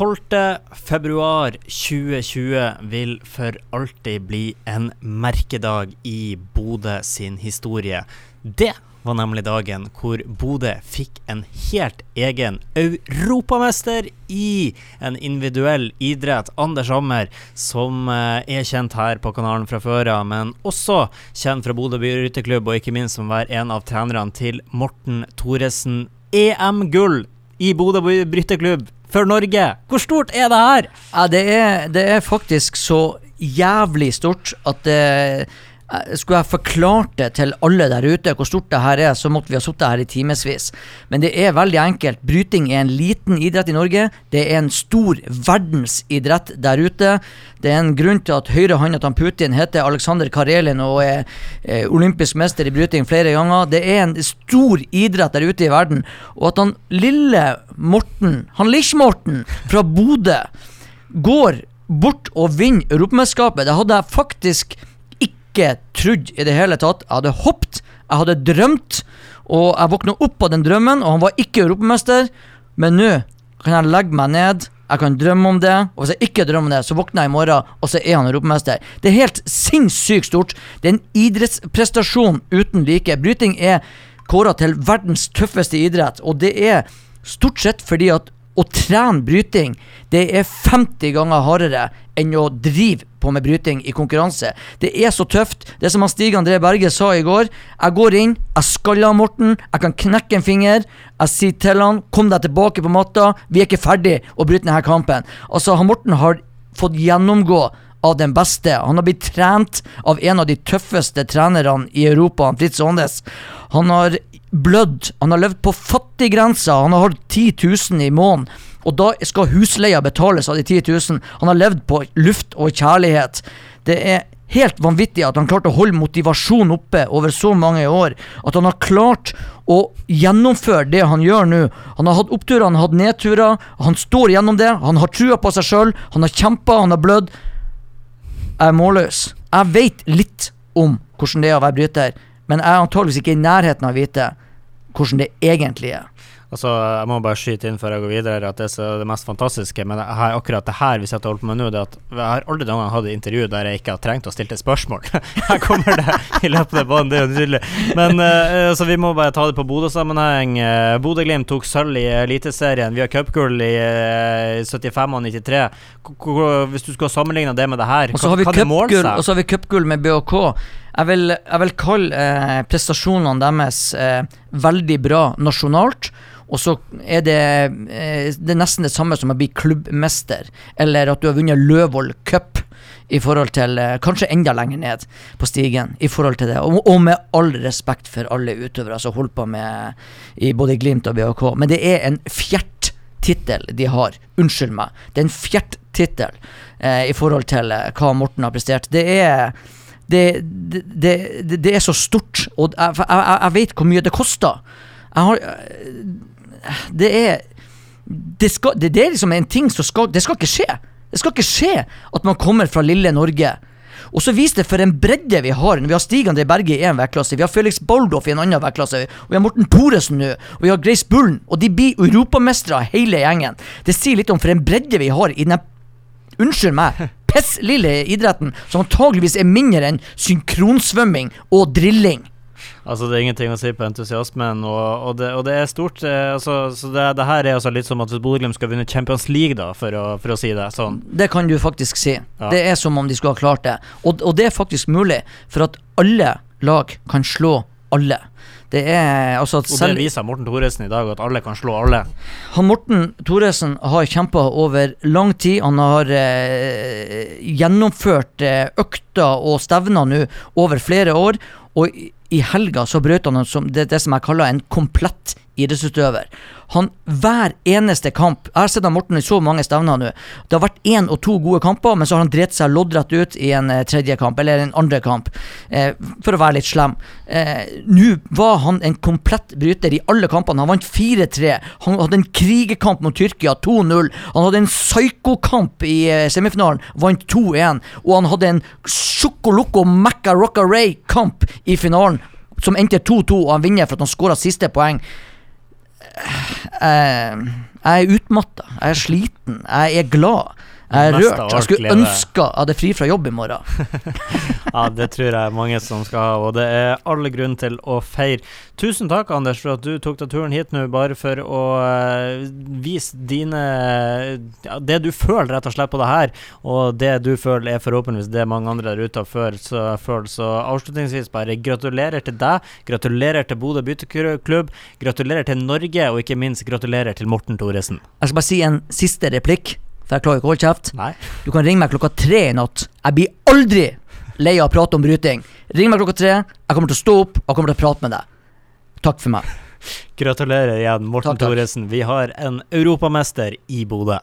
12. februar 2020 vil for alltid bli en merkedag i Bodø sin historie. Det var nemlig dagen hvor Bodø fikk en helt egen europamester i en individuell idrett. Anders Hammer, som eh, er kjent her på kanalen fra før av, men også kjent fra Bodø byrytterklubb, og ikke minst som var en av trenerne til Morten Thoresen. EM-gull i Bodø brytterklubb for Norge. Hvor stort er det her? Ja, det er, det er faktisk så jævlig stort at det Eh, skulle jeg forklart det til alle der ute hvor stort det her er, så måtte vi ha sittet her i timevis. Men det er veldig enkelt. Bryting er en liten idrett i Norge. Det er en stor verdensidrett der ute. Det er en grunn til at høyrehånda til Putin heter Aleksandr Karelin og er, er olympisk mester i bryting flere ganger. Det er en stor idrett der ute i verden. Og at han lille Morten, han Lich-Morten fra Bodø, går bort og vinner Europamesterskapet, det hadde jeg faktisk ikke trodd i det hele tatt. Jeg hadde hoppet, jeg hadde drømt, og jeg våkna opp av den drømmen, og han var ikke europamester. Men nå kan jeg legge meg ned, jeg kan drømme om det, og hvis jeg ikke drømmer om det, så våkner jeg i morgen, og så er han europamester. Det er helt sinnssykt stort. Det er en idrettsprestasjon uten like. Bryting er kåra til verdens tøffeste idrett, og det er stort sett fordi at å trene bryting, det er 50 ganger hardere enn å drive på med bryting i konkurranse. Det er så tøft. Det er som han Stig André Berge sa i går. Jeg går inn, jeg skaller Morten, jeg kan knekke en finger. Jeg sier til han 'kom deg tilbake på matta', vi er ikke ferdig å bryte denne kampen. Altså, Morten har fått gjennomgå av den beste. Han har blitt trent av en av de tøffeste trenerne i Europa, Fritz Aanes. Han har blødd, han har levd på fattiggrensa, han har hatt 10 000 i måneden. Og da skal husleia betales av de 10 000. Han har levd på luft og kjærlighet. Det er helt vanvittig at han klarte å holde motivasjonen oppe over så mange år. At han har klart å gjennomføre det han gjør nå. Han har hatt oppturer, han har hatt nedturer. Han står gjennom det. Han har trua på seg sjøl. Han har kjempa, han har blødd. Jeg er målløs. Jeg vet litt om hvordan det er å være bryter, men jeg er antageligvis ikke i nærheten av å vite hvordan det egentlig er. Altså, Jeg må bare skyte inn før jeg går videre at det er det mest fantastiske Men her, akkurat det her vi sitter og holder på med nå, det at jeg har aldri noen gang hatt et intervju der jeg ikke har trengt å stille et spørsmål. her kommer det i løpet av banen, det er jo nydelig. Men uh, altså, vi må bare ta det på Bodø-sammenheng. Uh, Bodø-Glimt tok sølv i Eliteserien. Vi har cupgull i uh, 75 og 93. K hvis du skulle sammenligne det med det her, hva, hva det måle seg? Og så har vi cupgull med BHK. Jeg vil, jeg vil kalle eh, prestasjonene deres eh, veldig bra nasjonalt. Og så er det, eh, det er nesten det samme som å bli klubbmester, eller at du har vunnet Løvold Cup i forhold til eh, Kanskje enda lenger ned på stigen i forhold til det. Og, og med all respekt for alle utøvere som holder på med i både Glimt og BHK. Men det er en fjert tittel de har. Unnskyld meg. Det er en fjert tittel eh, i forhold til eh, hva Morten har prestert. Det er det, det, det, det, er så stort, og jeg, jeg, jeg vet hvor mye det koster. Jeg har det er det, skal, det, er liksom en ting som skal Det skal ikke skje. Det skal ikke skje at man kommer fra lille Norge. Og så viser det for en bredde vi har. Vi har Stig André Berge i én vektklasse, vi har Felix Boldoff i en annen vektklasse, vi har Morten Thoresen nå, og vi har Grace Bullen. Og de blir europamestere, hele gjengen. Det sier litt om for en bredde vi har i den Unnskyld meg. Pisslille idretten, som antageligvis er mindre enn synkronsvømming og drilling. Altså Det er ingenting å si på entusiasmen, og, og, det, og det, er stort. Eh, altså, så det, det, her er altså litt som at Bodø-Glimt skal vinne Champions League, da, for å, for å, si det sånn. Det kan du faktisk si. Ja. Det er som om de skulle ha klart det. Og, og det er faktisk mulig, for at alle lag kan slå alle. Det er altså Og det viser Morten Thoresen i dag, at alle kan slå alle. Han Morten Thoresen har kjempa over lang tid. Han har eh, gjennomført eh, økter og stevner nå over flere år. Og i helga så brøt han som det, det som jeg kaller en komplett idrettsutøver. Han hver eneste kamp Jeg har sett han Morten i så mange stevner nå. Det har vært én og to gode kamper, men så har han drept seg loddrett ut i en eh, tredje kamp, eller en andre kamp, eh, for å være litt slem. Eh, nå var han en komplett bryter i alle kampene. Han vant 4-3. Han hadde en krigerkamp mot Tyrkia, 2-0. Han hadde en psykokamp i eh, semifinalen, vant 2-1. Og han hadde en sjokoloko Macca Rocca Ray-kamp i finalen, som endte 2-2, og han vinner for at han skåra siste poeng jeg, jeg er utmatta. Jeg er sliten. Jeg er glad. Jeg er rørt. Jeg skulle ønske jeg hadde fri fra jobb i morgen. Ja, det tror jeg mange som skal ha, og det er alle grunn til å feire. Tusen takk, Anders, for at du tok deg turen hit nå, bare for å eh, vise dine ja, Det du føler, rett og slett, på det her, og det du føler, er forhåpentligvis det mange andre der ute før, så, føler. Så avslutningsvis bare gratulerer til deg, gratulerer til Bodø bytteklubb, gratulerer til Norge, og ikke minst gratulerer til Morten Thoresen. Jeg skal bare si en siste replikk, for jeg klarer ikke å holde kjeft. Nei? Du kan ringe meg klokka tre i natt. Jeg blir aldri lei av å prate om bryting. Ring meg klokka tre. Jeg kommer til å stå opp og kommer til å prate med deg. Takk for meg. Gratulerer igjen, Morten Takk, takk. Thoresen. Vi har en europamester i Bodø.